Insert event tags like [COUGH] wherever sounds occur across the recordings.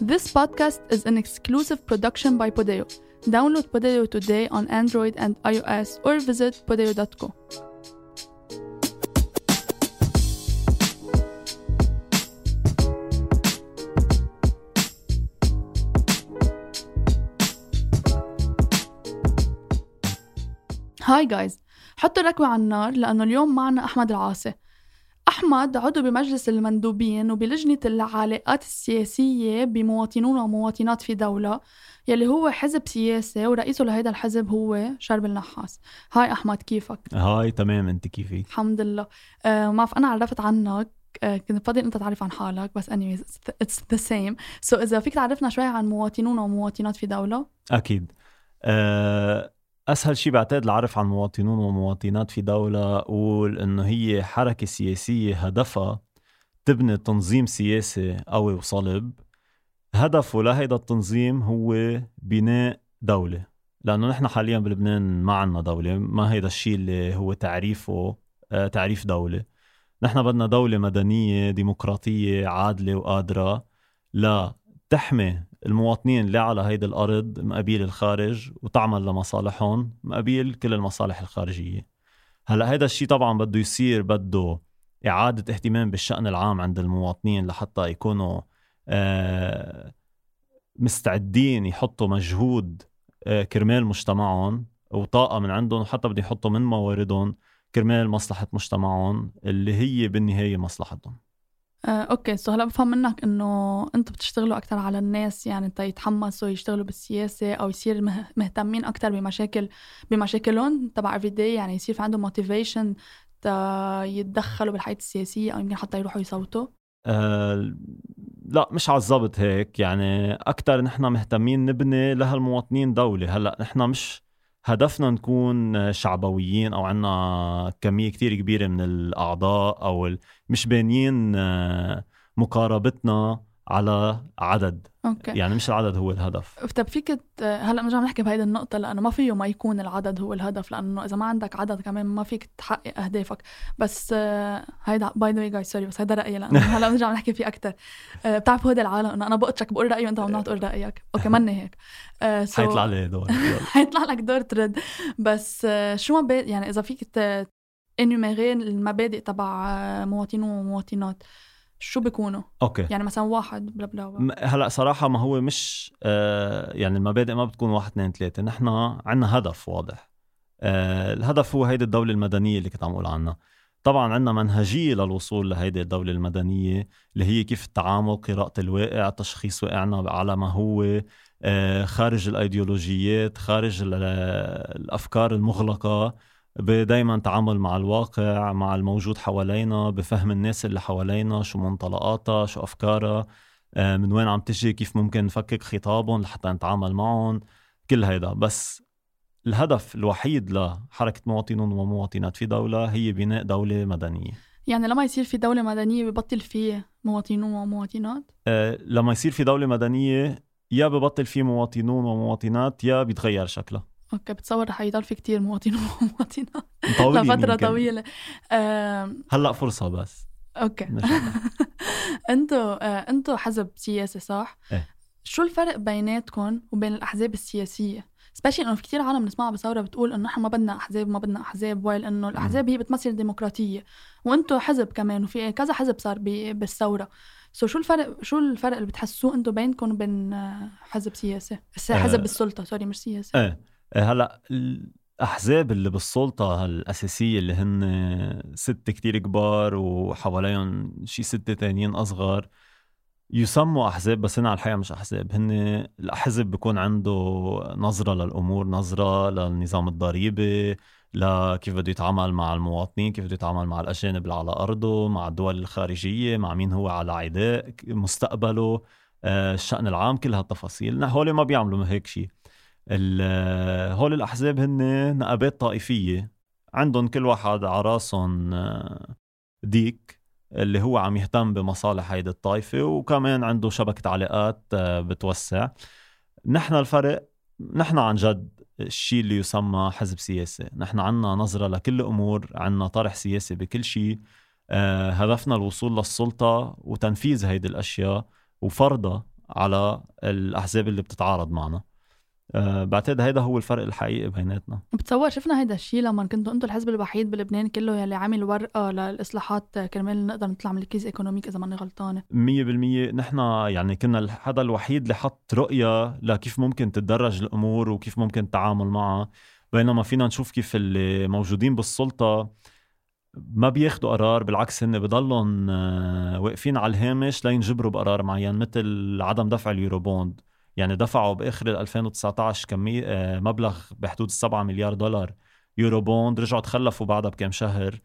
This podcast is an exclusive production by Podeo. Download Podeo today on Android and iOS or visit podeo.co. هاي جايز حطوا ركوة على النار لأنه اليوم معنا أحمد العاصي أحمد عضو بمجلس المندوبين وبلجنة العلاقات السياسية بمواطنون ومواطنات في دولة يلي هو حزب سياسي ورئيسه لهيدا الحزب هو شرب النحاس. هاي أحمد كيفك؟ هاي تمام. أنت كيفك؟ الحمد لله. آه ما أنا عرفت عنك آه كنت فاضي انت تعرف عن حالك بس anyways it's the same. So إذا فيك تعرفنا شوي عن مواطنون ومواطنات في دولة؟ أكيد. أه أسهل شيء بعتقد العرف عن مواطنون ومواطنات في دولة أقول انه هي حركة سياسية هدفها تبني تنظيم سياسي قوي وصلب. هدفه لهيدا التنظيم هو بناء دولة لأنه نحن حاليا بلبنان ما عنا دولة ما هيدا الشيء اللي هو تعريفه آه تعريف دولة. نحن بدنا دولة مدنية ديمقراطية عادلة وقادرة لا تحمي المواطنين اللي على هيدي الأرض مقابيل الخارج وتعمل لمصالحهم مقابيل كل المصالح الخارجية. هلأ هيدا الشيء طبعا بده يصير بده إعادة اهتمام بالشأن العام عند المواطنين لحتى يكونوا آه، مستعدين يحطوا مجهود آه، كرمال مجتمعهم وطاقة من عندهم وحتى بدهم يحطوا من مواردهم كرمال مصلحة مجتمعهم اللي هي بالنهاية مصلحتهم. آه، okay. So هلا بفهم منك إنه أنتم بتشتغلوا أكثر على الناس يعني يتحمسوا يشتغلوا بالسياسة أو يصير مهتمين أكثر بمشاكل بمشاكلهم تبع everyday يعني يصير في عندهم motivation يتدخلوا بالحياة السياسية أو يمكن حتى يروحوا يصوتوا. أه لا مش على الضبط هيك. يعني أكثر نحن مهتمين نبني لهالمواطنين دولة. هلا نحن مش هدفنا نكون شعبويين أو عنا كمية كتير كبيرة من الأعضاء أو مش بانيين آه، مقاربتنا على عدد. Okay. يعني مش العدد هو الهدف. طب فيك هلأ بنرجع نحكي بهيدي النقطة لأنه ما فيه ما يكون العدد هو الهدف لأنه إذا ما عندك عدد كمان ما فيك تحقق أهدافك. بس آه، هيدا by the way sorry بس هيدا رأيي لأنه [LAUGHS] هلأ بنرجع نحكي فيه أكثر آه، بتعرف هودي العالم إنه أنا بقطشك بقول رأيي وأنت ممنوع تقول رأيك. Okay [LAUGHS] مني هيك. so حيطلع لي دور [LAUGHS] حيطلع لك دور ترد. بس شو مبادئ يعني إذا فيك énumérer المبادئ تبع مواطنون ومواطنات. شو بيكونوا؟ أوكي. يعني مثلا واحد بلا بلا هلأ صراحة ما هو مش آه يعني المبادئ ما بتكون واحد اثنين ثلاثة. نحن عندنا هدف واضح. آه الهدف هو هيدي الدولة المدنية اللي كنت عم أقول عنها. طبعا عندنا منهجية للوصول لهيدي الدولة المدنية اللي هي كيف التعامل قراءة الواقع تشخيص واقعنا على ما هو آه خارج الأيديولوجيات خارج الأفكار المغلقة. دايما تعامل مع الواقع مع الموجود حوالينا بفهم الناس اللي حوالينا شو منطلقاتها شو أفكارها آه، من وين عم تجي كيف ممكن نفكك خطابهم لحتى نتعامل معهم كل هيدا. بس الهدف الوحيد لحركة مواطنون ومواطنات في دولة هي بناء دولة مدنية. يعني لما يصير في دولة مدنية ببطل في مواطنون ومواطنات؟ أه لما يصير في دولة مدنية يا ببطل في مواطنون ومواطنات يا بيتغير شكلها. أوكي بتصور رح يضل في كتير مواطنين ومواطنات. [LAUGHS] لفترة طويلة. هلأ فرصة بس. Okay. [LAUGHS] أنتوا آه، أنتوا حزب سياسي صح؟ إيه. شو الفرق بيناتكم وبين الأحزاب السياسية؟ Specially إنه في كثير عالم بنسمعها بثورة بتقول إنه نحن ما بدنا أحزاب ما بدنا أحزاب while إنه الأحزاب هي بتمثل الديمقراطية. وأنتم حزب كمان وفي كذا حزب صار بالثورة. So شو الفرق شو الفرق اللي بتحسوه أنتم بينكم وبين آه، حزب سياسي؟ حزب آه. بالسلطه sorry مش سياسي. آه، هلأ الأحزاب اللي بالسلطة الأساسية اللي هن ست كتير كبار وحواليهم شي ستة تانيين أصغر يسموا أحزاب بس هن على الحقيقة مش أحزاب. هن الحزب بيكون عنده نظرة للأمور نظرة للنظام الضريبي لكيف بده يتعامل مع المواطنين كيف بده يتعامل مع الأجانب اللي على أرضه مع الدول الخارجية مع مين هو على عداء مستقبله آه، الشأن العام كل هالتفاصيل. هول ما بيعملوا هيك شيء هول الأحزاب هن نقابات طائفية. عندهم كل واحد على راسهم آه، ديك اللي هو عم يهتم بمصالح هيدي الطائفة وكمان عنده شبكة علاقات آه، بتوسع. نحن الفرق نحن عن جد الشيء اللي يسمى حزب سياسي. نحن عنا نظرة لكل الأمور عنا طرح سياسي بكل شيء آه هدفنا الوصول للسلطة وتنفيذ هيدي الأشياء وفرضها على الأحزاب اللي بتتعارض معنا. أه بعتقد هيدا هو الفرق الحقيقي بيناتنا. بتصور شفنا هيدا الشيء لما كنتوا أنتم الحزب الوحيد بلبنان كله يلي عامل ورقة للإصلاحات كرمال نقدر نطلع من ال crise économique إذا ماني غلطانة. 100% نحن يعني كنا حدا الوحيد اللي حط رؤية لكيف ممكن تتدرج الأمور وكيف ممكن التعامل معها. بينما فينا نشوف كيف اللي موجودين بالسلطة ما بياخدوا قرار بالعكس هن بضلهم آه، واقفين على الهامش لينجبروا بقرار معين مثل عدم دفع ال Eurobond يعني دفعوا بآخر 2019 كمية آه، مبلغ بحدود 7 مليار دولار Eurobond رجعوا تخلفوا بعدها بكم شهر.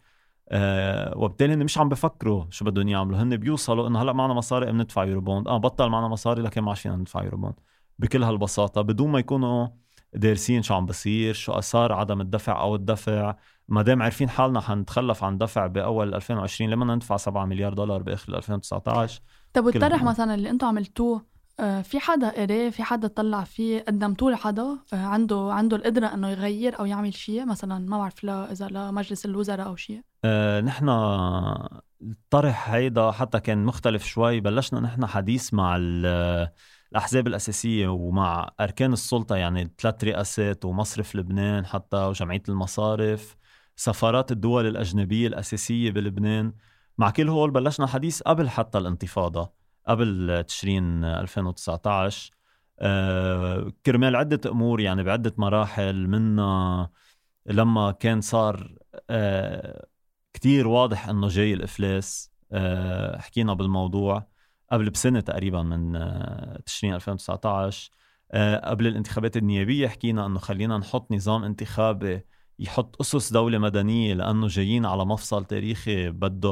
أه وبالتالي مش عم بفكروا شو بدهم يعملوا. هن بيوصلوا إنه هلأ معنا مصاري بندفع Eurobond. آه بطل معنا مصاري لكن ما فينا ندفع Eurobond. بكل هالبساطة بدون ما يكونوا دارسين شو عم بصير شو اثار عدم الدفع أو الدفع ما دام عارفين حالنا حنتخلف عن دفع بأول 2020 لما ندفع 7 مليار دولار بآخر 2019 طب والطرح مثلا اللي أنتم عملتوه في حدا قراه في حدا طلع فيه قدمتوه لحدا آه، عنده عنده القدرة إنه يغير أو يعمل شيء مثلا ما بعرف لا إذا لمجلس الوزراء أو شيء. أه نحن الطرح هيدا حتى كان مختلف شوي بلشنا نحن حديث مع الأحزاب الأساسية ومع أركان السلطة يعني ثلاث رئاسات ومصرف لبنان حتى وجمعية المصارف سفارات الدول الأجنبية الأساسية بلبنان. مع كل هول بلشنا حديث قبل حتى الانتفاضة. قبل تشرين 2019 آه كرمال عدة أمور يعني بعدة مراحل منا لما كان صار آه كتير واضح أنه جاي الإفلاس. آه حكينا بالموضوع قبل بسنة تقريبا من تشرين 2019 آه قبل الانتخابات النيابية حكينا أنه خلينا نحط نظام انتخابي يحط أسس دولة مدنية لأنه جايين على مفصل تاريخي بده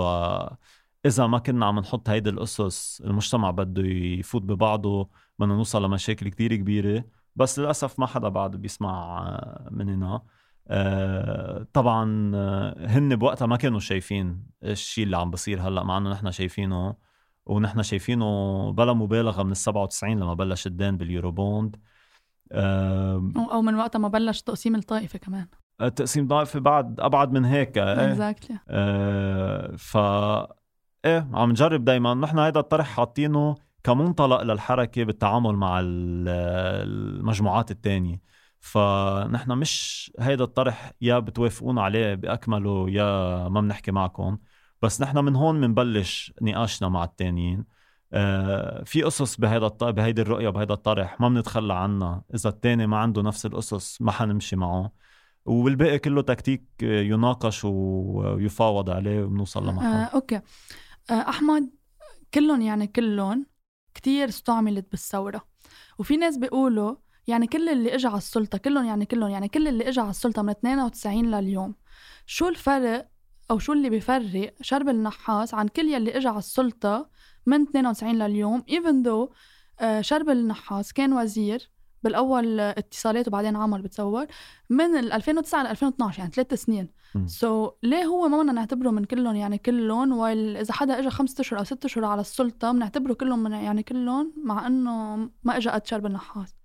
إذا ما كنا عم نحط هيدي الاسس المجتمع بده يفوت ببعضه بدنا نوصل لمشاكل كتير كبيرة بس للأسف ما حدا بعد بيسمع آه، مننا آه، طبعا آه، هن بوقتها ما كانوا شايفين الشيء اللي عم بصير هلأ مع إنه نحن شايفينه ونحن شايفينه بلا مبالغة من ال 97 لما بلش الدين باليوروبوند. أو من وقتها ما بلش تقسيم الطائفة كمان. تقسيم طائفة بعد أبعد من هيك اكزاكتلي exactly. ف إيه عم نجرب دايما. نحن هذا الطرح حاطينه كمنطلق للحركة بالتعامل مع المجموعات الثانية فنحن مش هيدا الطرح يا بتوافقونا عليه بأكمله يا ما بنحكي معكم. بس نحن من هون بنبلش نقاشنا مع التانيين. آه في قصص بهيدا بهيدي الرؤية بهيدا الطرح ما بنتخلى عنها. إذا التاني ما عنده نفس القصص ما حنمشي معه. والباقي كله تكتيك يناقش ويفاوض عليه وبنوصل لمحل آه، أوكي. أحمد كلهم يعني كلهم كتير استعملت بالثورة. وفي ناس بيقولوا يعني كل اللي اجى على السلطة كلهم يعني كلهم يعني كل اللي اجى على السلطة من 92 لليوم شو الفرق أو شو اللي بيفرق شرب النحاس عن كل يلي اجى على السلطة من 92 لليوم though آه، شرب النحاس كان وزير بالأول اتصالات وبعدين عمل بتصور من 2009 ل 2012 يعني ثلاث سنين. so so, ليه هو ما بدنا نعتبره من كلهم يعني كلهم while إذا حدا اجى خمسة أشهر أو ست أشهر على السلطة بنعتبره كلهم من يعني كلهم مع إنه ما اجى قد شرب النحاس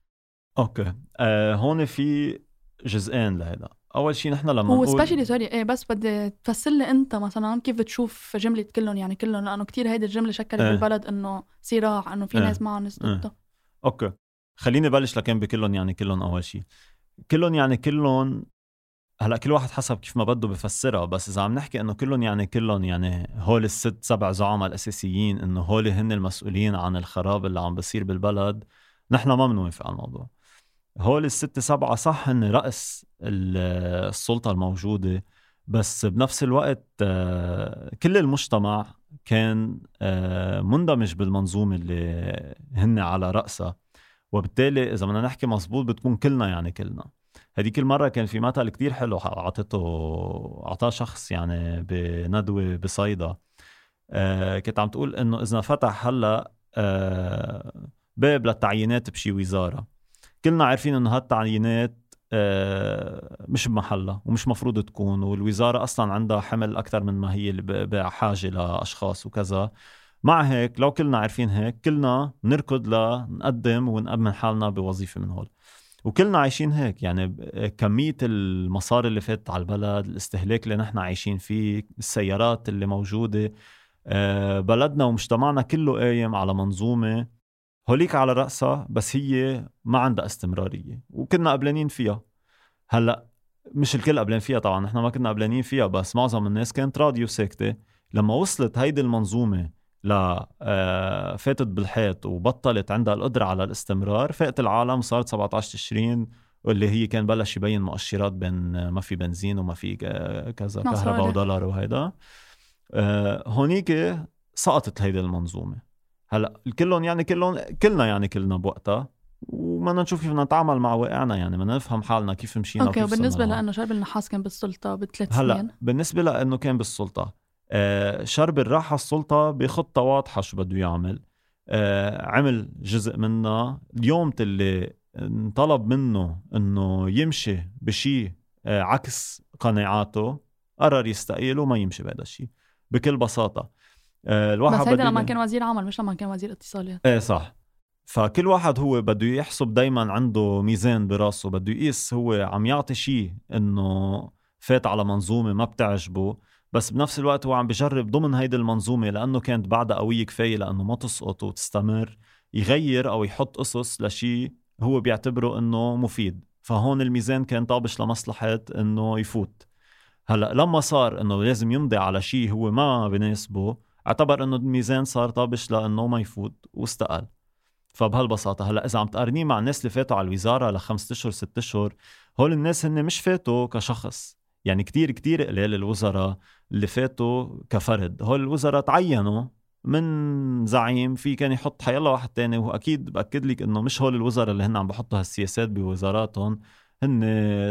Okay. آه هون في جزئين لهذا أول شيء نحن لما هو specially sorry إيه بس بدي تفسر لي أنت مثلا كيف بتشوف جملة كلهم يعني كلهم؟ لأنه كتير هيدي الجملة شكلت إيه. بالبلد إنه صراع إنه في إيه. ناس معهم ناس ضده. إيه. Okay. خليني بلش لكن بكلهم يعني كلهم أول شيء كلهم يعني كلهم هلأ كل واحد حسب كيف ما بده بفسرها بس إذا عم نحكي إنه كلهم يعني كلهم يعني هول الست سبع زعماء الأساسيين إنه هول هن المسؤولين عن الخراب اللي عم بصير بالبلد نحن ما بنوافق على الموضوع. هول الست سبعة صح هن رأس السلطة الموجودة بس بنفس الوقت آه، كل المجتمع كان آه، مندمج بالمنظومة اللي هن على رأسها. وبالتالي إذا بدنا نحكي مزبوط بتكون كلنا يعني كلنا. هذيك المرة كان في مثل كتير حلو أعطته أعطاه شخص يعني بندوة بصيدا. آه كنت عم تقول إنه إذا فتح هلأ آه باب للتعيينات بشي وزارة. كلنا عارفين إنه هالتعيينات آه مش بمحلها ومش مفروض تكون والوزارة أصلا عندها حمل أكثر من ما هي بحاجة لأشخاص وكذا. مع هيك لو كلنا عارفين هيك كلنا نركض لنقدم ونأمن حالنا بوظيفة من هول. وكلنا عايشين هيك يعني كمية المصاري اللي فاتت على البلد الاستهلاك اللي نحن عايشين فيه السيارات اللي موجودة آه، بلدنا ومجتمعنا كله قايم على منظومة هوليك على رأسها بس هي ما عندها استمرارية وكنا قبلانين فيها. هلأ مش الكل قبلان فيها طبعا نحن ما كنا قبلانين فيها بس معظم الناس كانت راضية وساكتة لما وصلت هيدي المنظومة ل آه، فاتت بالحيط وبطلت عندها القدرة على الاستمرار فاقت العالم صارت 17 تشرين واللي هي كان بلش يبين مؤشرات بين ما في بنزين وما في كذا كهرباء ودولار وهيدا. آه، هونيك سقطت هيدي المنظومة. هلأ كلهم يعني كلهم كلنا يعني كلنا بوقتها وبدنا نشوف كيف نتعامل مع واقعنا يعني بدنا نفهم حالنا كيف مشينا أوكي وبالنسبة لأنه شرب النحاس كان بالسلطة بثلاث سنين. هلا بالنسبة لإنه كان بالسلطة. شرب الراحة السلطة بخطة واضحة شو بده يعمل. آه عمل جزء منها. اليوم اللي انطلب منه إنه يمشي بشيء آه عكس قناعاته قرر يستقيل وما يمشي بهذا الشيء بكل بساطة. آه الواحد بس هيدا لما كان وزير عمل مش لما كان وزير اتصالات إيه صح. فكل واحد هو بده يحسب دايما عنده ميزان براسه بده يقيس هو عم يعطي شيء إنه فات على منظومة ما بتعجبه. بس بنفس الوقت هو عم بجرب ضمن هيدي المنظومة لأنه كانت بعدها قوية كفاية لأنه ما تسقط وتستمر يغير أو يحط قصص لشيء هو بيعتبره إنه مفيد. فهون الميزان كان طابش لمصلحة إنه يفوت. هلأ لما صار إنه لازم يمضي على شيء هو ما بناسبه اعتبر إنه الميزان صار طابش لأنه ما يفوت واستقل. فبهالبساطة هلأ إذا عم تقارنيه مع الناس اللي فاتوا على الوزارة لخمسة أشهر ست أشهر هول الناس هن مش فاتوا كشخص. يعني كتير كتير قليل الوزراء اللي فاتوا كفرد. هول الوزراء تعينوا من زعيم في كان يحط حيلا واحد تاني واكيد بأكد لك إنه مش هول الوزراء اللي هن عم بحطوا هالسياسات بوزاراتهم. هن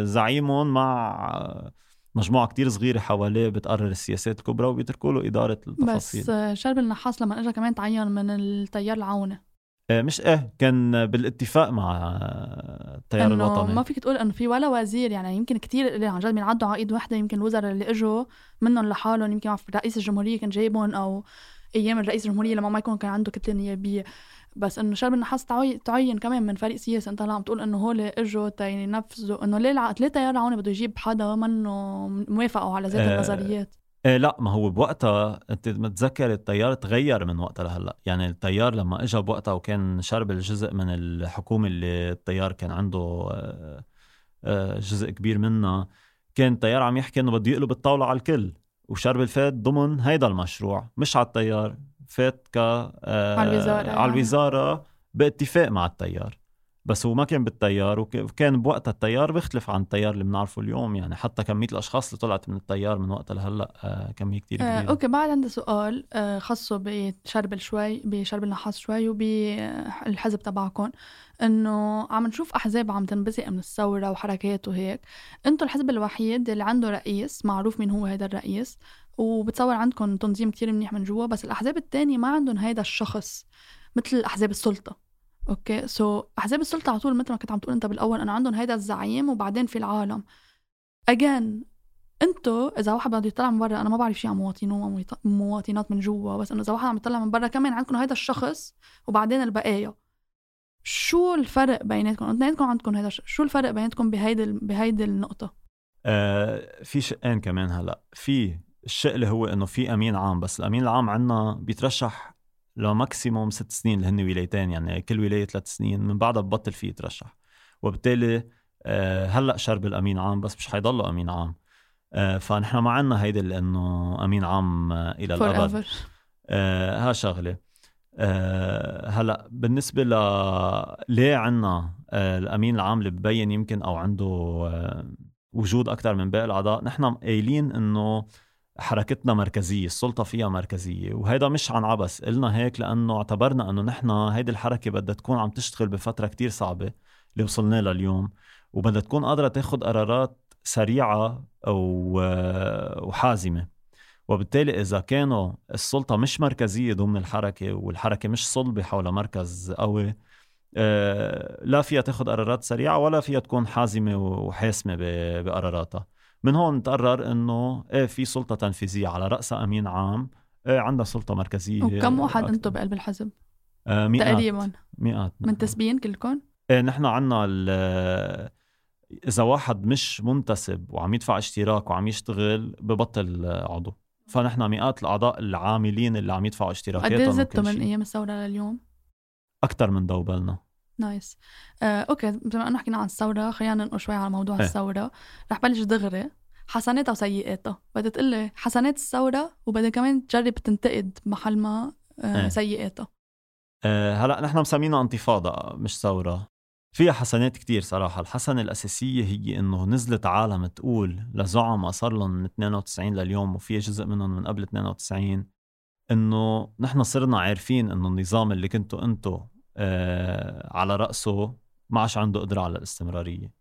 زعيمهم مع مجموعة كتير صغيرة حواليه بتقرر السياسات الكبرى وبيتركوا له إدارة التفاصيل. بس شرب النحاس لما اجى كمان تعين من التيار العونة آه، مش إيه كان بالاتفاق مع التيار الوطني؟ ما فيك تقول إنه في ولا وزير يعني يمكن كتير اللي عن جد بينعدوا على ايد وحدة يمكن الوزراء اللي إجوا منهم لحالهم يمكن رئيس الجمهورية كان جايبهم أو أيام الرئيس الجمهورية لما ما يكون كان عنده كتله نيابيه بس إنه شرب النحاس تعين كمان من فريق سياسي أنت عم تقول إنه هول إجوا تينفذوا إنه ليه الع... ليه تيار العونة بده يجيب حدا منه موافقة على ذات آه النظريات؟ إيه لا ما هو بوقتها أنت متذكر التيار تغير من وقتها لهلأ. يعني التيار لما اجى بوقتها وكان شرب الجزء من الحكومة اللي التيار كان عنده آه، آه، جزء كبير منها كان التيار عم يحكي إنه بده يقلب الطاولة على الكل. وشرب الفات ضمن هيدا المشروع مش على التيار. فات ك آه، على الوزارة. على الوزارة باتفاق مع التيار. بس هو ما كان بالتيار وكان بوقتها التيار بيختلف عن التيار اللي بنعرفه اليوم. يعني حتى كمية الأشخاص اللي طلعت من التيار من وقتها لهلأ آه كميه كتير كبيرة. آه أوكي بعد عندي سؤال آه خاصة بشرب شوي بشرب النحاس شوي وبالحزب تبعكم إنه عم نشوف أحزاب عم تنبثق من الثورة وحركات وهيك. أنتم الحزب الوحيد اللي عنده رئيس معروف مين هو هذا الرئيس وبتصور عندكم تنظيم كتير منيح من جوا بس الأحزاب التانية ما عندهم هيدا الشخص مثل أحزاب السلطة. Okay. So so, احزاب السلطة على طول مثل ما كنت عم تقول أنت بالأول انه عندهم هيدا الزعيم وبعدين في العالم. اجين انتو إذا واحد بده يطلع من برا أنا ما بعرف شيء عن مواطنين ومواطنات من جوا بس إنه إذا واحد عم يطلع من برا كمان عندكم هيدا الشخص وبعدين البقايا. شو الفرق بيناتكم؟ اثنيناتكم عندكم هيدا شو الفرق بيناتكم بهيدي بهيدي النقطة؟ آه في شقين كمان هلأ. في الشق اللي هو إنه في أمين عام بس الأمين العام عندنا بيترشح لماكسيموم ست سنين اللي هن ولايتين يعني كل ولاية ثلاث سنين من بعدها ببطل فيه يترشح. وبالتالي آه، هلأ شرب الأمين عام بس مش حيضله أمين عام. آه، فنحن ما عنا هيدي لأنه أمين عام آه، إلى الأبد. ها شغلة. هلأ بالنسبة ل ليه عنا الأمين العام اللي ببين يمكن أو عنده وجود أكثر من باقي الأعضاء نحن قايلين إنه حركتنا مركزية السلطة فيها مركزية وهيدا مش عن عبس قلنا هيك لأنه اعتبرنا أنه نحن هيدي الحركة بدها تكون عم تشتغل بفترة كتير صعبة اللي وصلنا لها اليوم وبدها تكون قادرة تاخد قرارات سريعة وحازمة. وبالتالي إذا كانوا السلطة مش مركزية ضمن الحركة والحركة مش صلبة حول مركز قوي آه، لا فيها تاخد قرارات سريعة ولا فيها تكون حازمة وحاسمة بقراراتها. من هون تقرر إنه إيه في سلطة تنفيذية على راسها أمين عام. إيه عندها سلطة مركزية. وكم واحد أنتم بقلب الحزب؟ آه مئات. تقريبا. مئات. منتسبين كلكم؟ إيه نحن عندنا إذا واحد مش منتسب وعم يدفع اشتراك وعم يشتغل ببطل عضو. فنحن مئات الأعضاء العاملين اللي عم يدفعوا اشتراكاتهم قد زدتوا من أيام الثورة لليوم؟ أكثر من دوبلنا Nice. آه، okay بما إنه حكينا عن الثورة خلينا ننقل شوي على موضوع إيه. الثورة. رح بلش دغري. حسناتها وسيئاتها بدها تقول لي حسنات الثورة وبدها كمان تجرب تنتقد محل ما آه، إيه. سيئاتها. أه هلأ نحن مسمينها انتفاضة مش ثورة. فيها حسنات كتير صراحة. الحسنة الأساسية هي إنه نزلت عالم تقول لزعماء صار لهم من 92 لليوم وفي جزء منهم من قبل 92 إنه نحن صرنا عارفين إنه النظام اللي كنتوا أنتوا آه على رأسه ما عادش عنده قدرة على الاستمرارية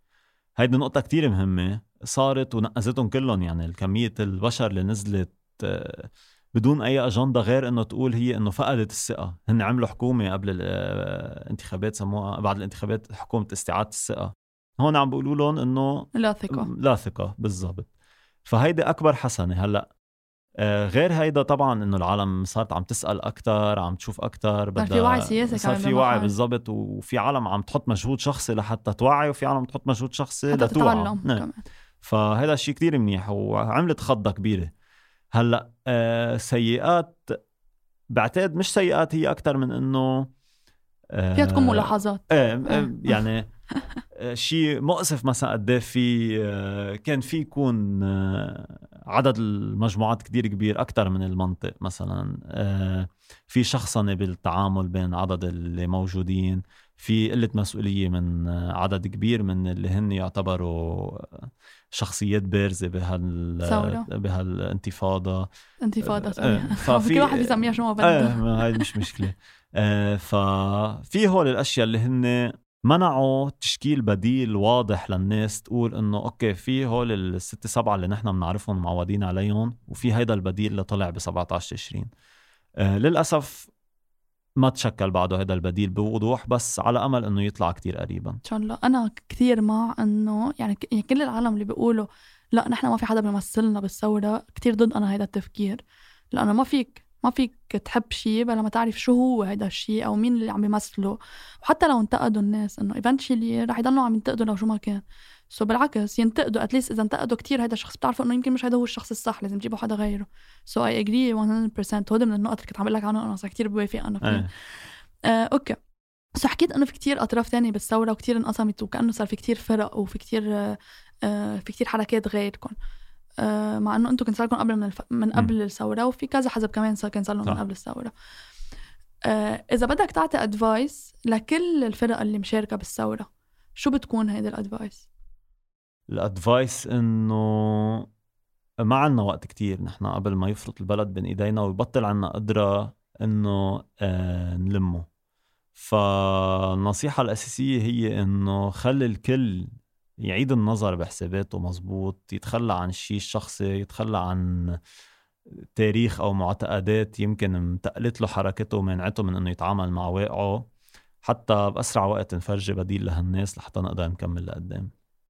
هيدي نقطة كتير مهمة صارت ونقزتهم كلهم يعني كمية البشر اللي نزلت آه بدون أي أجندة غير إنه تقول هي إنه فقدت الثقة، هن عملوا حكومة قبل الانتخابات سموها بعد الانتخابات حكومة استعاده الثقة. هون عم بيقولوا لهم إنه لا ثقة لا ثقة بالضبط. فهيدي أكبر حسنة هلأ آه غير هيدا طبعا إنه العالم صارت عم تسأل أكثر عم تشوف أكثر صار في وعي سياسي صار في وعي. بالضبط وفي عالم عم تحط مجهود شخصي لحتى توعي وفي عالم تحط مجهود شخصي لتوعى نعم. كمان فهذا شيء كتير منيح وعملت خضة كبيرة هلأ آه سيئات بعتقد مش سيئات هي أكثر من آه فيها تكون ملاحظات إيه [LAUGHS] آه. آه، يعني آه، شيء مؤسف مثلا قد إيه في آه، كان في يكون آه، عدد المجموعات كتير كبير أكثر من المنطق مثلا. آه، في شخصنة بالتعامل بين عدد اللي موجودين في قلة مسؤولية من آه، عدد كبير من اللي هن يعتبروا شخصيات بارزة بهال ثورة. بهالانتفاضة. انتفاضة آه، سوري. [LAUGHS] ففي- كل واحد يسميها شو ما بده. هاي مش مشكلة. آه ففي هول الأشياء اللي هن منعوا تشكيل بديل واضح للناس تقول إنه أوكي في هول الست سبعة اللي نحن بنعرفهم معودين عليهم وفي هيدا البديل اللي طلع ب 17 تشرين آه للأسف ما تشكل بعده هذا البديل بوضوح بس على أمل إنه يطلع كتير قريبا. إن شاء الله. أنا كثير مع إنه يعني يعني كل العالم اللي بيقولوا لا نحن ما في حدا بيمثلنا بالثورة كثير ضد أنا هيدا التفكير. لأنه ما فيك ما فيك تحب شيء بلا ما تعرف شو هو هيدا الشيء أو مين اللي عم بيمثله. وحتى لو انتقدوا الناس إنه eventually رح يضلوا عم ينتقدوا لو شو ما كان. so بالعكس ينتقدوا at least إذا انتقدوا كتير هيدا الشخص بتعرفوا إنه يمكن مش هيدا هو الشخص الصح لازم تجيبوا حدا غيره. so I agree 100% هودي من النقط اللي كنت عم لك عنها أنا كثير بوافق أنا فيها إيه. آه، أوكي. بس حكيت إنه في كتير أطراف تانية بالثورة وكتير انقسمت وكأنه صار في كتير فرق وفي كتير آه، آه، في كتير حركات غيركم مع إنه أنتم كنت صار لكم قبل من الف... من قبل الثورة وفي كذا حزب كمان صار كان صار لهم من. قبل الثورة. آه، إذا بدك تعطي advice لكل الفرق اللي مشاركة بالثورة شو بتكون هيدي الادفايس الادفايس إنه ما عنا وقت كتير نحن قبل ما يفرط البلد بين إيدينا ويبطل عنا قدرة إنه آه نلمه. فالنصيحة الأساسية هي إنه خلي الكل يعيد النظر بحساباته مزبوط يتخلى عن الشيء الشخصي يتخلى عن تاريخ أو معتقدات يمكن متقلت له حركته ومنعته من إنه يتعامل مع واقعه حتى بأسرع وقت نفرجي بديل لهالناس لحتى نقدر نكمل لقدام.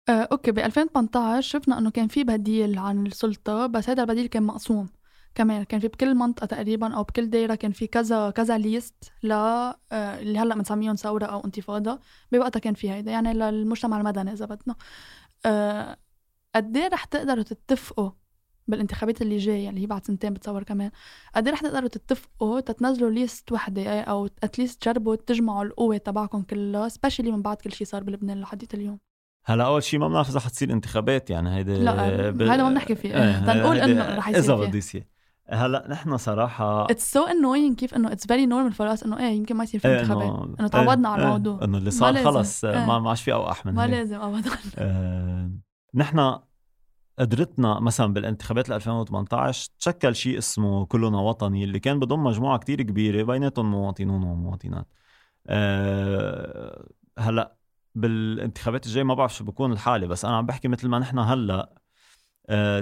آه، أوكي ب 2018 شفنا إنه كان في بديل عن السلطة بس هذا البديل كان مقسوم. كمان كان في بكل منطقة تقريبا أو بكل دايرة كان في كذا كذا ليست ل آه، اللي هلأ بنسميهم ثورة أو انتفاضة بوقتها كان في هيدا يعني للمجتمع المدني إذا بدنا آه، قد إيه رح تقدروا تتفقوا بالانتخابات اللي جاية اللي هي بعد سنتين بتصور كمان قد إيه رح تقدروا تتفقوا تتنزلوا list وحدة أو at least تجربوا تجمعوا القوة تبعكم كلها specially من بعد كل شيء صار بلبنان لحديت اليوم هلأ أول شيء ما بنعرف إذا حتصير انتخابات يعني هيدي لا، هذا ما بنحكي فيه. إيه، تنقول هيدي إنه رح يصير إذا. بده يصير هلا نحن صراحة it's so annoying كيف إنه it's very normal for us إنه إيه يمكن ما يصير في إيه، انتخابات إنه تعودنا على إيه، الموضوع. إنه اللي صار. خلص إيه. ما ما عادش في اوقح من ما لازم ابدا. آه، نحن قدرتنا مثلا بالانتخابات 2018 تشكل شيء اسمه كلنا وطني اللي كان بضم مجموعة كتير كبيرة بيناتهم مواطنون ومواطنات. أه هلا بالانتخابات الجاي ما بعرف شو بكون الحالة بس أنا عم بحكي مثل ما نحن هلا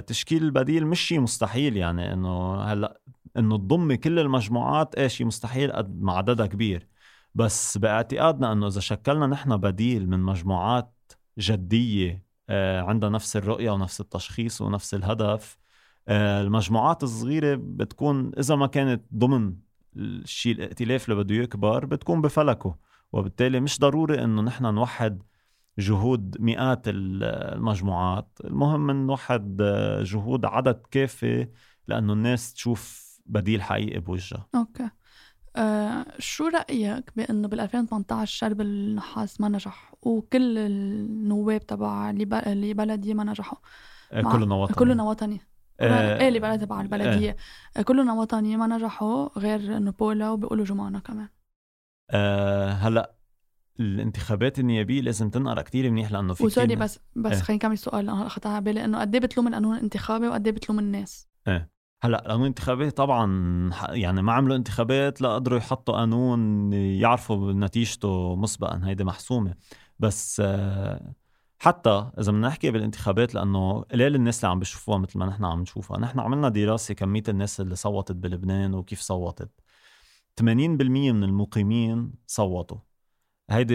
تشكيل البديل مش شيء مستحيل يعني إنه هلأ إنه تضمي كل المجموعات إيه شيء مستحيل قد ما عددها كبير. بس بإعتقادنا إنه إذا شكلنا نحن بديل من مجموعات جدية آه، عندها نفس الرؤية ونفس التشخيص ونفس الهدف آه، المجموعات الصغيرة بتكون إذا ما كانت ضمن الشيء الائتلاف اللي بده يكبر بتكون بفلكه. وبالتالي مش ضروري إنه نحن نوحد جهود مئات ال- المجموعات. المهم نوحد آه، جهود عدد كافي لأنه الناس تشوف بديل حقيقي بوجهها. أوكي. آه شو رأيك بأنه بال 2018 شرب النحاس ما نجح؟ وكل النواب تبع اللي بلدي ما نجحوا. كلنا وطني. كلنا وطني. آه إيه اللي بلد تبع البلدية. آه. كلنا وطني ما نجحوا غير انه بولا وبيقولوا جمانة كمان. آه هلأ الانتخابات النيابية لازم تنقرا كتير منيح لأنه في وسوري بس بس إيه. خليني نكمل السؤال أنا اخذتها على بالي إنه قد إيه بتلوم القانون الانتخابي وقد إيه بتلوم الناس؟ إيه. هلأ قانون انتخابي طبعا يعني ما عملوا انتخابات لا قدروا يحطوا قانون يعرفوا نتيجته مسبقا هيدي محسومة. بس حتى إذا بدنا نحكي بالانتخابات لأنه قليل الناس اللي عم بيشوفوها مثل ما نحن عم نشوفها. نحن عملنا دراسة كمية الناس اللي صوتت بلبنان وكيف صوتت. 80% من المقيمين صوتوا. هيدي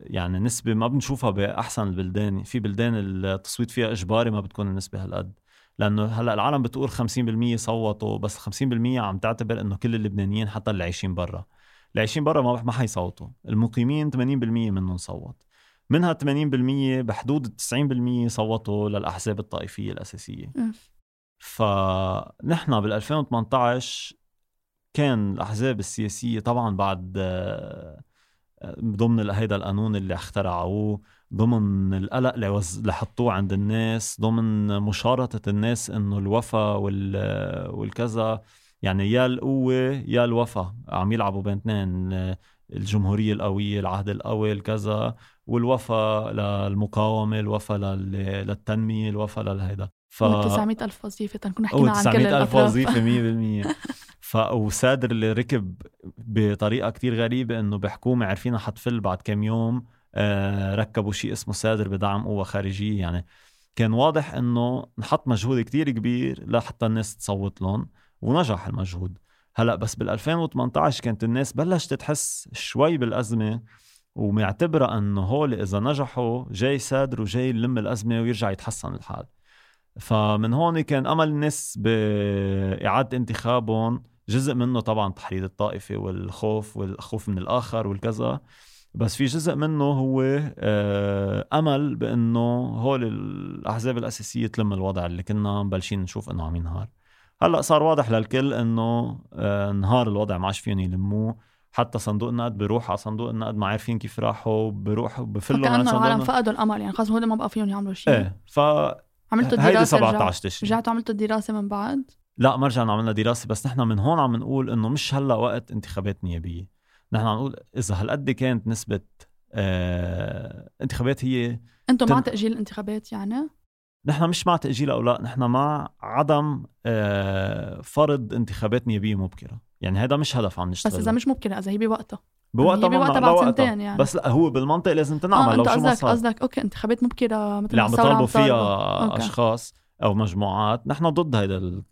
يعني نسبة ما بنشوفها بأحسن البلدان في بلدان التصويت فيها إجباري ما بتكون النسبة هالقد. لأنه هلأ العالم بتقول 50% صوتوا بس 50% عم تعتبر إنه كل اللبنانيين حتى اللي عايشين برا. اللي عايشين برا ما ما حيصوتوا. المقيمين 80% منهم صوت. منها 80% بحدود 90% صوتوا للأحزاب الطائفية الأساسية. فنحن بال 2018 كان الأحزاب السياسية طبعا بعد ضمن هيدا القانون اللي اخترعوه ضمن القلق اللي, وز... حطوه عند الناس ضمن مشارطة الناس إنه الوفا وال... والكذا. يعني يا القوة يا الوفا. عم يلعبوا بين اثنين الجمهورية القوية العهد القوي الكذا والوفا للمقاومة الوفا لل... للتنمية الوفا للهيدا ف 900 ألف وظيفة تنكون حكينا عن كل ألف وظيفة [LAUGHS] 100% ف وسادر اللي ركب بطريقة كتير غريبة إنه بحكومة عارفينها حتفل بعد كم يوم آه ركبوا شيء اسمه سادر بدعم قوة خارجية. يعني كان واضح إنه نحط مجهود كتير كبير لحتى الناس تصوت لهم ونجح المجهود. هلأ بس بال 2018 كانت الناس بلشت تحس شوي بالأزمة ومعتبرة إنه هول إذا نجحوا جاي سادر وجاي يلم الأزمة ويرجع يتحسن الحال. فمن هون كان أمل الناس بإعادة انتخابهم جزء منه طبعا تحريض الطائفة والخوف والخوف من الآخر والكذا بس في جزء منه هو آه، أمل بإنه هول الأحزاب الأساسية تلم الوضع اللي كنا مبلشين نشوف إنه عم ينهار. هلأ صار واضح للكل إنه آه، نهار الوضع ما عادش فيهم يلموه. حتى صندوق النقد بيروح على صندوق النقد ما عارفين كيف راحوا بيروحوا بفلوا كأنه العالم فقدوا الأمل يعني خلص هول ما بقى فيهم يعملوا شيء. إيه ف عملتوا الدراسه هيدي 17 تشرين رجعتوا عملتوا الدراسه من بعد؟ لا ما رجعنا عملنا دراسة بس نحن من هون عم نقول إنه مش هلأ وقت انتخابات نيابية. نحن عم نقول إذا هالقد كانت نسبة آه انتخابات هي أنتم تن... مع تأجيل الانتخابات يعني؟ نحن مش مع تأجيل أو لا نحن مع عدم آه فرض انتخابات نيابية مبكرة. يعني هذا مش هدف عم نشتغل بس اذا مش مبكرة إذا هي بوقتها. بوقتها بوقتها بعد سنتين يعني. بس لا هو بالمنطق لازم تنعمل آه لو شو ما صار. قصدك أوكي انتخابات مبكره مثل اللي عم بيطالبوا فيها أوكي. أشخاص أو مجموعات نحن ضد هذا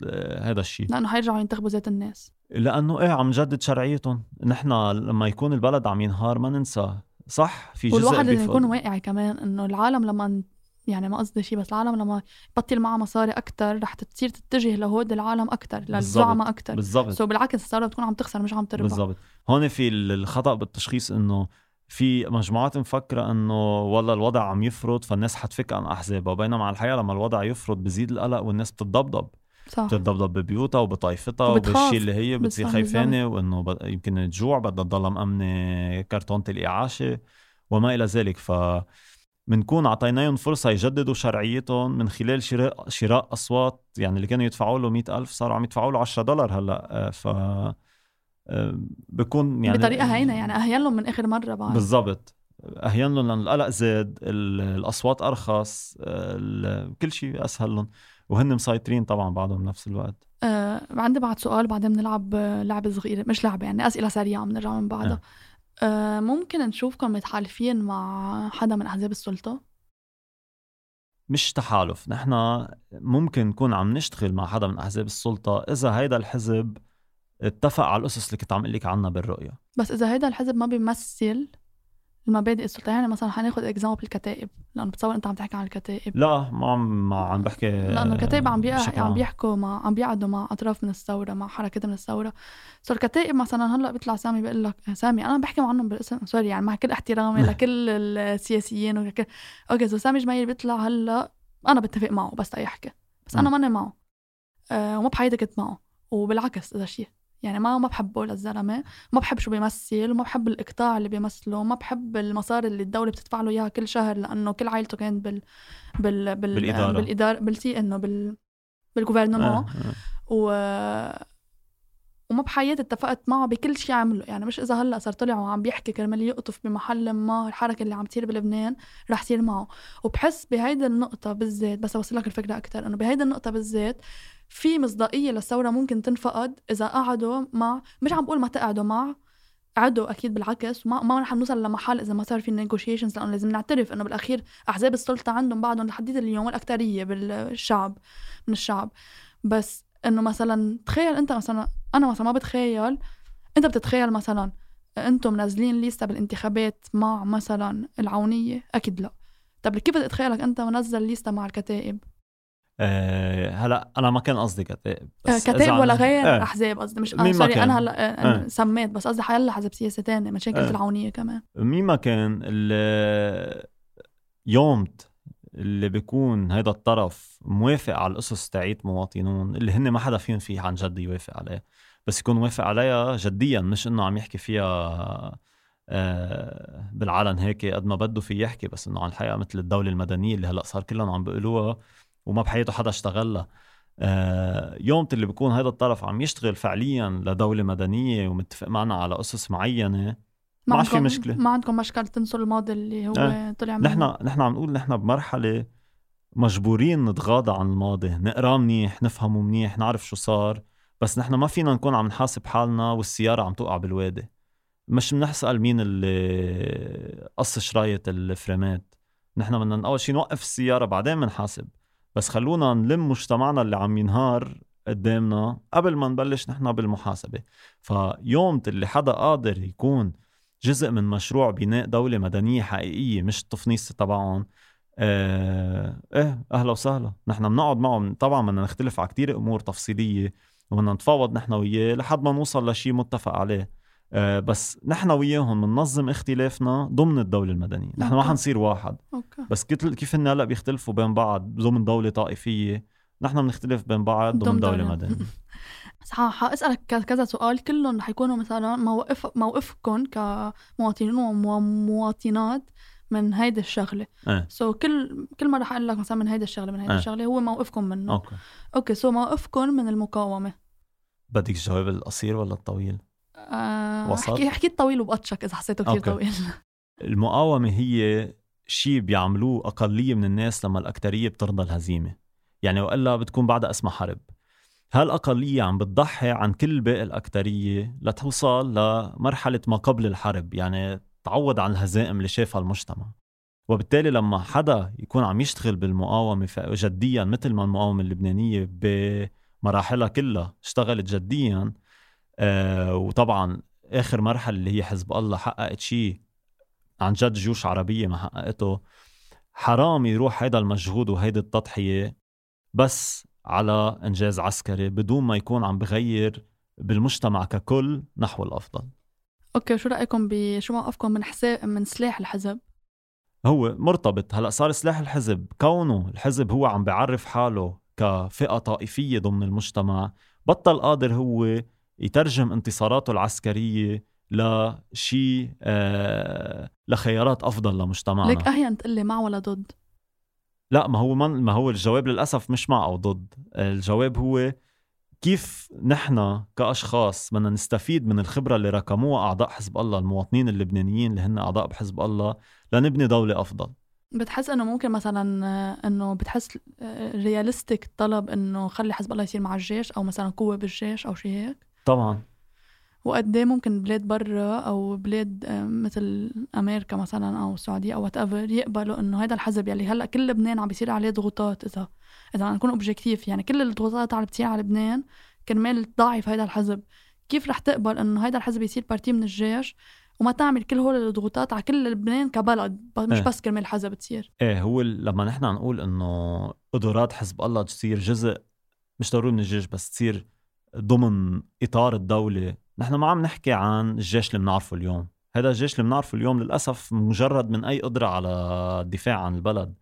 هذا الشيء لأنه حيرجعوا ينتخبوا ذات الناس. لأنه إيه عم نجدد شرعيتهم. نحن لما يكون البلد عم ينهار ما ننسى صح؟ في جزء والواحد لازم يكون واقعي كمان إنه العالم لما يعني ما قصدي شيء بس العالم لما يبطل معها مصاري أكثر رح تصير تتجه لهود العالم أكثر للزعماء أكثر بالضبط. سو بالعكس الثوره بتكون عم تخسر مش عم تربح. بالضبط. هون في الخطأ بالتشخيص إنه في مجموعات مفكرة إنه والله الوضع عم يفرض فالناس حتفك عن أحزابها بينما على الحقيقة لما الوضع يفرض بزيد القلق والناس بتتضبضب. صح. بتتضبضب ببيوتها وبطائفتها وبالشيء اللي هي بتصير خايفانة وإنه ب... يمكن تجوع بدها تضلها مأمنة كرتونة الإعاشة وما إلى ذلك. ف بنكون اعطيناهم فرصة يجددوا شرعيتهم من خلال شراء شراء أصوات يعني اللي كانوا يدفعوا له مئة ألف صاروا عم يدفعوا له 10 دولار هلأ. آه، ف آه، بكون يعني بطريقة هينة يعني أهين لهم من آخر مرة بعد. بالضبط. أهين لهم لأن القلق زاد الأصوات أرخص كل شيء أسهل لهم. وهن مسيطرين طبعا بعضهم بنفس الوقت. آه عندي بعد سؤال بعدين بنلعب لعبة صغيرة مش لعبة يعني أسئلة سريعة بنرجع من بعدها. آه. آه، ممكن نشوفكم متحالفين مع حدا من أحزاب السلطة؟ مش تحالف نحن ممكن نكون عم نشتغل مع حدا من أحزاب السلطة إذا هيدا الحزب اتفق على الأسس اللي كنت عم لك عنها بالرؤية بس إذا هيدا الحزب ما بيمثل المبادئ السلطة يعني مثلا حناخد example الكتائب. لأنه بتصور أنت عم تحكي عن الكتائب. لا ما عم ما عم بحكي لأنه الكتائب عم بيحكي عم بيحكوا مع عم بيقعدوا مع أطراف من الثورة مع حركات من الثورة. so الكتائب مثلا هلأ بيطلع سامي بيقول لك سامي أنا بحكي عنهم بالاسم. sorry يعني مع كل احترامي [LAUGHS] لكل السياسيين وكل أوكي so سامي جميل بيطلع هلأ أنا بتفق معه بس يحكي بس أنا ماني معه. أه وما بحياتي كنت معه. وبالعكس إذا شيء. يعني ما ما بحبه للزلمة ما بحب شو بيمثل وما بحب الإقطاع اللي بيمثله ما بحب المصاري اللي الدولة بتدفع له إياها كل شهر لأنه كل عائلته كانت بال بال, بال... بالإدارة بالإدارة بالسي إنه بال بالجوفرنمون آه. آه. و وما بحياتي اتفقت معه بكل شيء عمله. يعني مش إذا هلأ صار طلع وعم بيحكي كرمال يقطف بمحل ما الحركة اللي عم تصير بلبنان رح تصير معه. وبحس بهيدي النقطة بالذات بس أوصل لك الفكرة أكثر إنه بهيدي النقطة بالذات في مصداقية للثورة ممكن تنفقد إذا قعدوا مع مش عم بقول ما تقعدوا مع قعدوا أكيد بالعكس وما ما رح نوصل لمحل إذا ما صار في نيغوشيشنز لأنه لازم نعترف إنه بالأخير أحزاب السلطة عندهم بعدهم لحديت اليوم والاكثريه بالشعب من الشعب. بس إنه مثلا تخيل أنت مثلا أنا مثلا ما بتخيل أنت بتتخيل مثلا أنتم منزلين ليستا بالانتخابات مع مثلا العونية أكيد لا طب كيف تتخيلك أنت منزل ليستا مع الكتائب أه هلأ أنا ما كان قصدي كتائب بس كتائب ولا غير أه. أحزاب قصدي مش آه سوري أنا هلأ أه. سميت بس قصدي حيلا حزب سياسي تاني مشان كنت أه. العونية كمان مين ما كان يومت اللي بيكون هيدا الطرف موافق على القصص تاعيت مواطنون اللي هن ما حدا فيهم فيه عن جد يوافق عليه. بس يكون موافق عليها جديا مش إنه عم يحكي فيها آه، بالعلن هيك قد ما بده في يحكي بس إنه عن الحقيقة مثل الدولة المدنية اللي هلأ صار كلهم عم بيقولوها وما بحياته حدا اشتغلها. آه، يوم اللي بيكون هذا الطرف عم يشتغل فعليا لدولة مدنية ومتفق معنا على قصص معينة ما عاد في مشكلة. ما عندكم مشكلة تنسوا الماضي اللي هو آه. طلع منه نحن نحن عم نقول نحن بمرحلة مجبورين نتغاضى عن الماضي. نقرأ منيح نفهمه منيح نعرف شو صار. بس نحن ما فينا نكون عم نحاسب حالنا والسيارة عم توقع بالوادي. مش بنسال مين اللي قص شرايط الفريمات. نحن بدنا اول شيء نوقف السيارة بعدين بنحاسب بس خلونا نلم مجتمعنا اللي عم ينهار قدامنا قبل ما نبلش نحن بالمحاسبة. فيوم اللي حدا قادر يكون جزء من مشروع بناء دولة مدنية حقيقية مش التفنيص تبعهم. آه إيه أهلا وسهلا. نحن بنقعد معهم. طبعا بدنا نختلف على كتير أمور تفصيلية وبدنا نتفاوض نحن وياه لحد ما نوصل لشيء متفق عليه. آه بس نحن وياهم بننظم اختلافنا ضمن الدولة المدنية. نحن ما حنصير واحد. okay. بس كيف هن هلأ بيختلفوا بين بعض؟ ضمن دولة طائفية. نحن بنختلف بين بعض ضمن دولة, دولة. [LAUGHS] حأسألك كذا سؤال كلهم حيكونوا مثلا موقف موقفكم كمواطنين ومواطنات من هيدي الشغلة. so كل كل مرة حقول لك مثلا من هيدي الشغلة من هيدي آه. الشغلة هو موقفكم منه okay okay so موقفكم من المقاومة بدك الجواب القصير ولا الطويل؟ وسط؟ احكي أحكي الطويل وبقطشك إذا حسيته كثير طويل [LAUGHS] المقاومة هي شيء بيعملوه أقلية من الناس لما الاكثريه بترضى الهزيمة يعني وإلا بتكون بعدها اسمها حرب هالأقلية عم بتضحي عن كل باقي الأكترية لتوصل لمرحلة ما قبل الحرب يعني تعوض عن الهزائم اللي شافها المجتمع. وبالتالي لما حدا يكون عم يشتغل بالمقاومة جديا مثل ما المقاومة اللبنانية بمراحلها كلها اشتغلت جديا آه وطبعا آخر مرحلة اللي هي حزب الله حققت شيء عن جد جيوش عربية ما حققته حرام يروح هيدا المجهود وهيدي التضحية. بس على إنجاز عسكري بدون ما يكون عم بغير بالمجتمع ككل نحو الأفضل. أوكي شو رأيكم بشو موقفكم من حساب من سلاح الحزب؟ هو مرتبط. هلأ صار سلاح الحزب كونه الحزب هو عم بيعرف حاله كفئة طائفية ضمن المجتمع بطل قادر هو يترجم انتصاراته العسكرية لشيء آه لخيارات أفضل لمجتمعنا. ليك اهين تقول لي مع ولا ضد؟ لا ما هو من ما هو الجواب للأسف مش مع أو ضد. الجواب هو كيف نحن كأشخاص بدنا نستفيد من الخبرة اللي ركموها أعضاء حزب الله المواطنين اللبنانيين اللي هن أعضاء بحزب الله لنبني دولة أفضل؟ بتحس إنه ممكن مثلا إنه بتحس realistic طلب إنه خلي حزب الله يصير مع الجيش أو مثلا قوة بالجيش أو شيء هيك؟ طبعا. وقد إيه ممكن بلاد برا أو بلاد آه، مثل أمريكا مثلا أو السعودية أو whatever يقبلوا إنه هذا الحزب يلي هلأ كل لبنان عم بيصير عليه ضغوطات إذا إذا نكون objective يعني كل الضغوطات عم بتصير على لبنان كرمال تضعف هذا الحزب. كيف رح تقبل إنه هذا الحزب يصير party من الجيش وما تعمل كل هول الضغوطات على كل لبنان كبلد؟ مش إيه. بس كرمال الحزب تصير. إيه هو لما نحن نقول إنه قدرات حزب الله تصير جزء مش ضروري من الجيش بس تصير ضمن إطار الدولة نحن ما عم نحكي عن الجيش اللي بنعرفه اليوم. هذا الجيش اللي بنعرفه اليوم للأسف مجرد من أي قدرة على الدفاع عن البلد.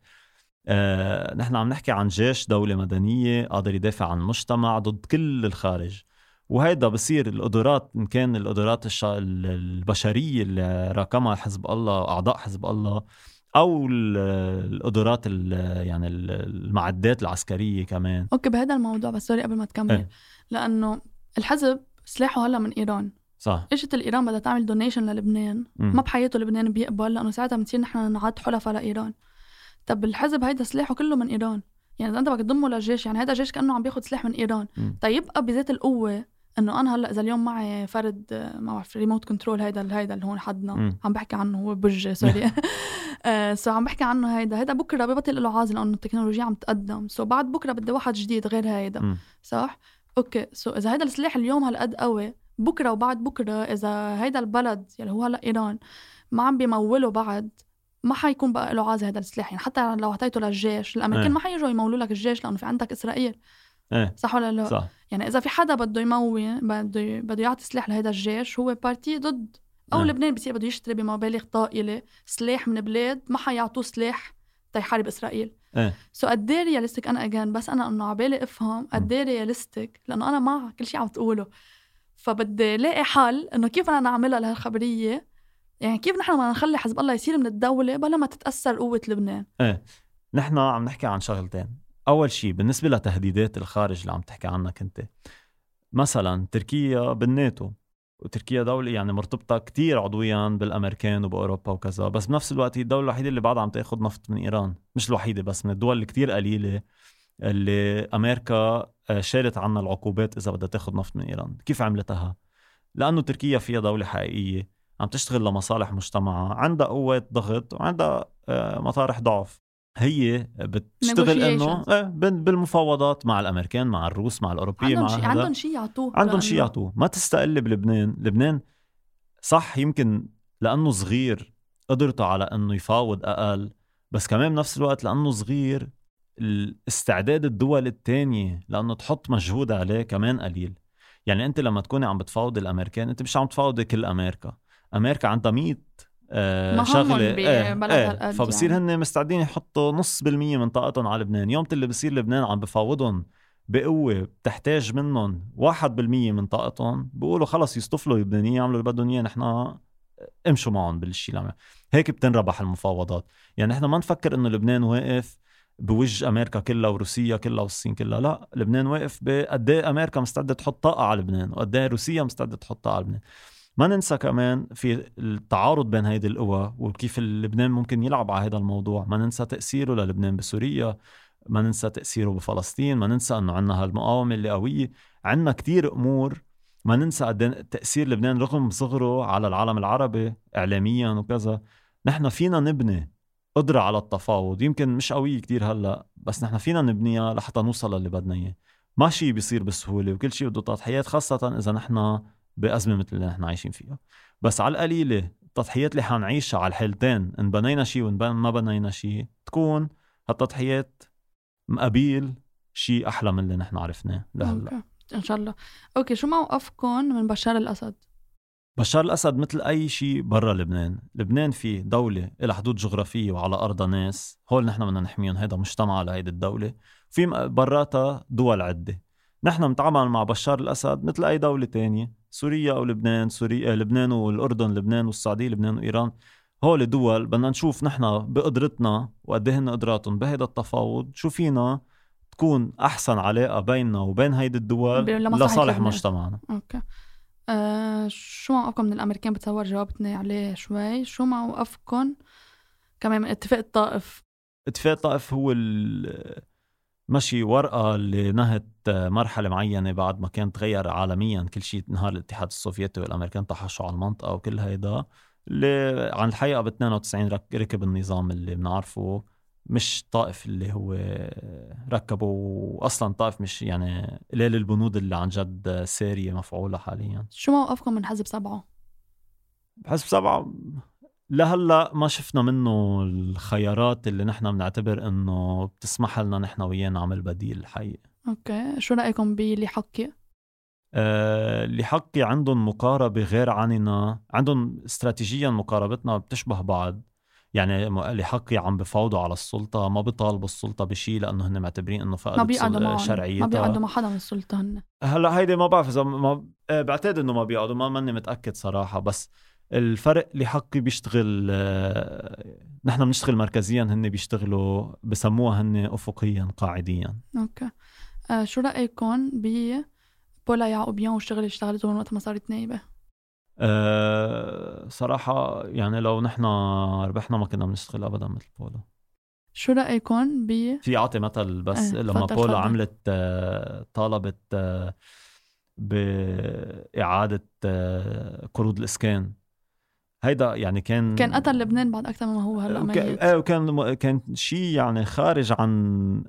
آه، نحن عم نحكي عن جيش دولة مدنية قادر يدافع عن المجتمع ضد كل الخارج. وهيدا بصير القدرات ان كان القدرات الش... البشرية اللي راكمها حزب الله أعضاء حزب الله أو القدرات يعني المعدات العسكرية كمان. okay بهذا الموضوع بس sorry قبل ما تكمل. إيه؟ لأنه الحزب سلاحه هلا من إيران. صح. إجت الإيران بدها تعمل donation للبنان. م. ما بحياته لبنان بيقبل لأنه ساعتها بنصير نحن نعاد حلفاء لإيران. طب الحزب هيدا سلاحه كله من إيران. يعني إذا أنت بدك تضمه للجيش يعني هذا جيش كأنه عم بياخذ سلاح من إيران. طيب يبقى بذات القوة إنه أنا هلأ إذا اليوم معي فرد ما بعرف remote control هيدا هيدا اللي هون حدنا. م. عم بحكي عنه هو بج sorry so عم بحكي عنه هيدا. هيدا بكرة ببطل له عازل لأنه التكنولوجيا عم تقدم. so بعد بكرة بدي واحد جديد غير هيدا. صح؟ okay. so إذا هيدا السلاح اليوم هالقد قوي بكرة وبعد بكرة إذا هيدا البلد يلي هو هلا إيران ما عم بيموله بعد ما حيكون بقى له عازة هذا السلاح. يعني حتى لو أعطيته للجيش الأمريكان ما حيجوا يمولوا لك الجيش لأنه في عندك إسرائيل. إيه. صح ولا لا؟ صح. يعني إذا في حدا بده يموي بده بده يعطي سلاح لهذا الجيش هو party ضد. أو إيه. لبنان بصير بده يشتري بمبالغ طائلة سلاح من بلاد ما حيعطوه سلاح تيحارب إسرائيل. إيه. so قد إيه realistic أنا again بس أنا إنه عبالي أفهم قد إيه realistic لأنه أنا مع كل شيء عم تقوله. فبدي لاقي حل إنه كيف أنا نعملها لهالخبرية؟ يعني كيف نحن ما نخلي حزب الله يصير من الدولة بلا ما تتأثر قوة لبنان؟ إيه. نحن عم نحكي عن شغلتين. أول شيء بالنسبة لتهديدات الخارج اللي عم تحكي عنها انت مثلا تركيا بالناتو. وتركيا دولة يعني مرتبطة كتير عضويا بالأمريكان وبأوروبا وكذا بس بنفس الوقت هي الدولة الوحيدة اللي بعدها عم تأخذ نفط من إيران مش الوحيدة بس من الدول الكتير قليلة اللي أمريكا آه، شالت عنا العقوبات إذا بدها تأخذ نفط من إيران كيف عملتها؟ لأنه تركيا فيها دولة حقيقية عم تشتغل لمصالح مجتمعها عندها قوة ضغط وعندها آه، مطارح ضعف هي بتشتغل إنه إيه بالمفاوضات مع الأمريكان مع الروس مع الأوروبية عندهم مع عندهم شيء يعطوه. عندهم شيء يعطوه. ما تستقل بلبنان. لبنان صح يمكن لأنه صغير قدرته على إنه يفاوض أقل بس كمان بنفس الوقت لأنه صغير الاستعداد الدول الثانية لأنه تحط مجهود عليه كمان قليل. يعني أنت لما تكوني عم بتفاوض الأمريكان أنت مش عم تفاوضي كل أمريكا. أمريكا عندها 100 آه شغله إيه, إيه فبصير يعني. هن مستعدين يحطوا نص بالمية من طاقتهم على لبنان. يوم اللي بصير لبنان عم بفاوضهم بقوة بتحتاج منهم واحد بالمية من طاقتهم بيقولوا خلص يصطفلوا اللبنانيين يعملوا اللي بدهم إياه نحن امشوا معهم بالشيء اللي هيك بتنربح المفاوضات. يعني نحن ما نفكر إنه لبنان واقف بوجه أمريكا كلها وروسيا كلها والصين كلها. لا لبنان واقف بقد إيه أمريكا مستعدة تحط طاقة على لبنان وقد إيه روسيا مستعدة تحط طاقة على لبنان. ما ننسى كمان في التعارض بين هيدي القوى وكيف لبنان ممكن يلعب على هذا الموضوع. ما ننسى تأثيره للبنان بسوريا ما ننسى تأثيره بفلسطين ما ننسى أنه عندنا هالمقاومة اللي قوية. عندنا كتير أمور. ما ننسى إيه تأثير لبنان رغم صغره على العالم العربي إعلاميا وكذا. نحن فينا نبني قدرة على التفاوض. يمكن مش قوية كتير هلأ بس نحن فينا نبنيها لحتى نوصل للي بدنا إياه. ما شيء بيصير بسهولة وكل شيء بده تضحيات خاصة إذا نحن بأزمة مثل اللي نحن عايشين فيها. بس على القليلة التضحيات اللي حنعيشها على الحالتين إن بنينا شيء وإن ما بنينا شيء تكون هالتضحيات مقابيل شيء أحلى من اللي نحن عرفناه لهلأ. إن شاء الله. أوكي شو موقفكم من بشار الأسد؟ بشار الأسد مثل أي شيء برا لبنان. لبنان في دولة لها حدود جغرافية وعلى أرضها ناس. هول نحن بدنا نحميهم. هذا مجتمع لهيدي الدولة. في براتها دول عدة. نحن بنتعامل مع بشار الأسد مثل أي دولة تانية. سوريا أو لبنان سوريا لبنان والأردن لبنان والسعودية لبنان وإيران. هول دول بدنا نشوف نحن بقدرتنا وقد هن قدراتهم. بهيدا التفاوض شو فينا تكون أحسن علاقة بيننا وبين هيدي الدول لصالح مجتمعنا. أوكي. آه شو موقفكم من الأمريكان بتصور جاوبتني عليه شوي؟ شو موقفكم كمان من اتفاق الطائف. اتفاق الطائف هو مشي ورقة اللي نهت مرحلة معينة بعد ما كان تغير عالميا كل شيء نهار الاتحاد السوفيتي والأمريكان طحشوا على المنطقة وكل هيدا اللي عن الحقيقة ب 92 ركب النظام اللي بنعرفه مش طائف اللي هو ركبه واصلا طائف مش يعني قليل البنود اللي عن جد سارية مفعولة حاليا شو موقفكم من حزب سبعة؟ حزب سبعة لهلا ما شفنا منه الخيارات اللي نحن بنعتبر إنه بتسمح لنا نحن وياه نعمل بديل الحقيقة أوكي. شو رأيكم باللي حكي؟ آه اللي حكي عندهم مقاربة غير عننا عندهم استراتيجيا مقاربتنا بتشبه بعض. يعني اللي حقي عم بفوضوا على السلطة ما بيطالبوا السلطة بشيء لأنه هن معتبرين إنه معهم. شرعيتها. ما بيقعدوا مع حدا من السلطة هن هلأ هيدي ما بعرف إذا ما آه، بعتقد إنه ما بيقعدوا ما ماني متأكد صراحة. بس الفرق اللي حقي بيشتغل آه، نحن بنشتغل مركزيا هن بيشتغلوا بسموها هن افقيا قاعديا. أوكي. آه شو رأيكم ب بولا يعقوبيان والشغل اللي اشتغلته وقت ما صارت نايبة؟ أه صراحة يعني لو نحن ربحنا ما كنا بنشتغل ابدا مثل بولا. شو رأيكم ب في أعطي مثل بس إيه، لما بولا تفضل. عملت آه، طالبت آه، بإعادة آه، قروض الإسكان. هيدا يعني كان كان قتل لبنان بعد أكثر مما هو هلأ ميت. إيه وكان كان شيء يعني خارج عن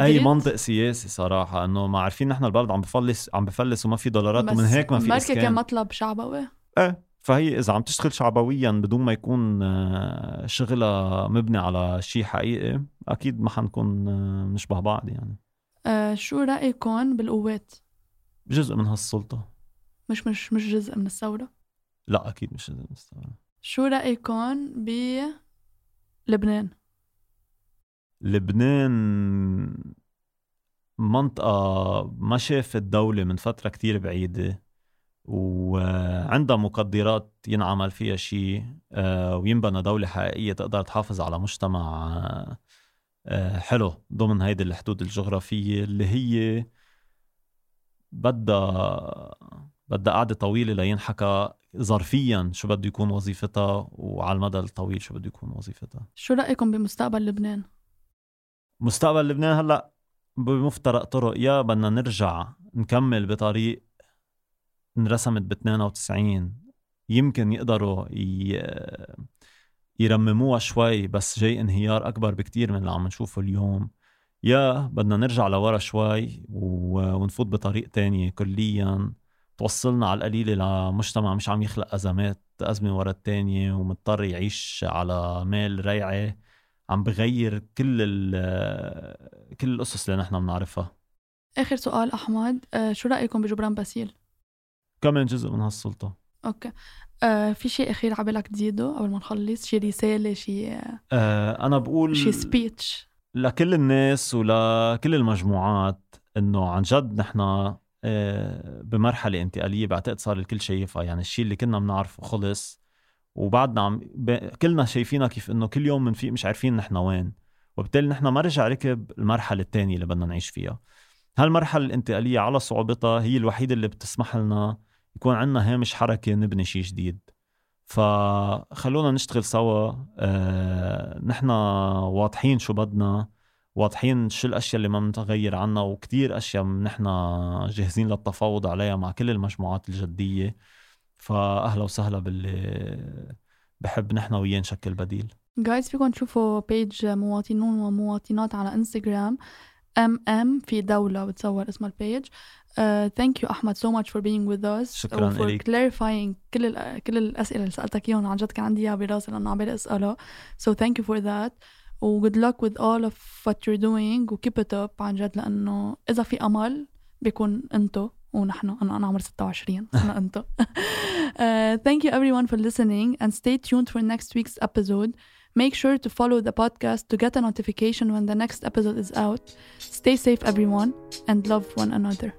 أي؟ منطق سياسي صراحة إنه ما عارفين نحن البلد عم بفلس عم بفلس وما في دولارات ومن بس هيك ما في اسكان كان مطلب شعبوي. إيه فهي إذا عم تشتغل شعبويا بدون ما يكون آه، شغلها مبني على شيء حقيقي أكيد ما حنكون آه، نشبه بعض يعني. آه شو رأيكم بالقوات؟ جزء من هالسلطة. مش مش مش جزء من الثورة؟ لا أكيد مش الثورة. شو رأيكم ب لبنان؟ لبنان منطقة ما شافت دولة من فترة كتير بعيدة وعندها مقدرات ينعمل فيها شيء آه، وينبنى دولة حقيقية تقدر تحافظ على مجتمع آه، حلو ضمن هيدي الحدود الجغرافية اللي هي بدها بدها قعدة طويلة لينحكى ظرفيا شو بده يكون وظيفتها وعلى المدى الطويل شو بده يكون وظيفتها. شو رأيكم بمستقبل لبنان؟ مستقبل لبنان هلأ بمفترق طرق. يا بدنا نرجع نكمل بطريق انرسمت ب 92 يمكن يقدروا ي... يرمموها شوي بس جاي انهيار أكبر بكتير من اللي عم نشوفه اليوم. يا بدنا نرجع لورا شوي و... ونفوت بطريق تاني كليا. توصلنا على القليلة لمجتمع مش عم يخلق أزمات أزمة ورا التانية ومضطر يعيش على مال ريعي عم بغير كل ال كل القصص اللي نحن بنعرفها. آخر سؤال أحمد. آه شو رأيكم بجبران باسيل؟ كمان جزء من هالسلطة. okay. آه في شيء أخير عبالك تزيده قبل ما نخلص؟ شيء رسالة شيء آه أنا بقول شيء speech لكل الناس ولكل المجموعات إنه عن جد نحن آه، بمرحلة انتقالية بعتقد صار الكل شايفها. يعني الشيء اللي كنا بنعرفه خلص وبعدنا عم ب... كلنا شايفينها كيف إنه كل يوم بنفيق مش عارفين نحن وين. وبالتالي نحن ما رجع ركب المرحلة الثانية اللي بدنا نعيش فيها. هالمرحلة الانتقالية على صعوبتها هي الوحيدة اللي بتسمح لنا يكون عندنا هامش حركة نبني شيء جديد. فخلونا نشتغل سوا. آه، نحن واضحين شو بدنا. واضحين شو الأشياء اللي ما بنتغير عنها وكتير أشياء نحن جاهزين للتفاوض عليها مع كل المجموعات الجدية. فأهلا وسهلا باللي بحب نحن وياه نشكل بديل. جايز فيكم تشوفوا page مواطنون ومواطنات على انستغرام مم في دولة بتصور اسمها ال page uh, thank you أحمد so much for being with us. شكراً و for إليك. clarifying كل ال- كل الأسئلة اللي سألتك إياهم عن جد كان عندي إياها براسي لأنه عم بالي أسألها so thank you for that. و good luck with all of what you're doing و keep it up عن جد لأنه إذا في أمل بيكون أنتو ونحن أنا أنا عمري 26 أنا أنتو [LAUGHS] uh, thank [LAUGHS] you everyone for listening and stay tuned for next week's episode Make sure to follow the podcast to get a notification when the next episode is out. Stay safe, everyone, and love one another.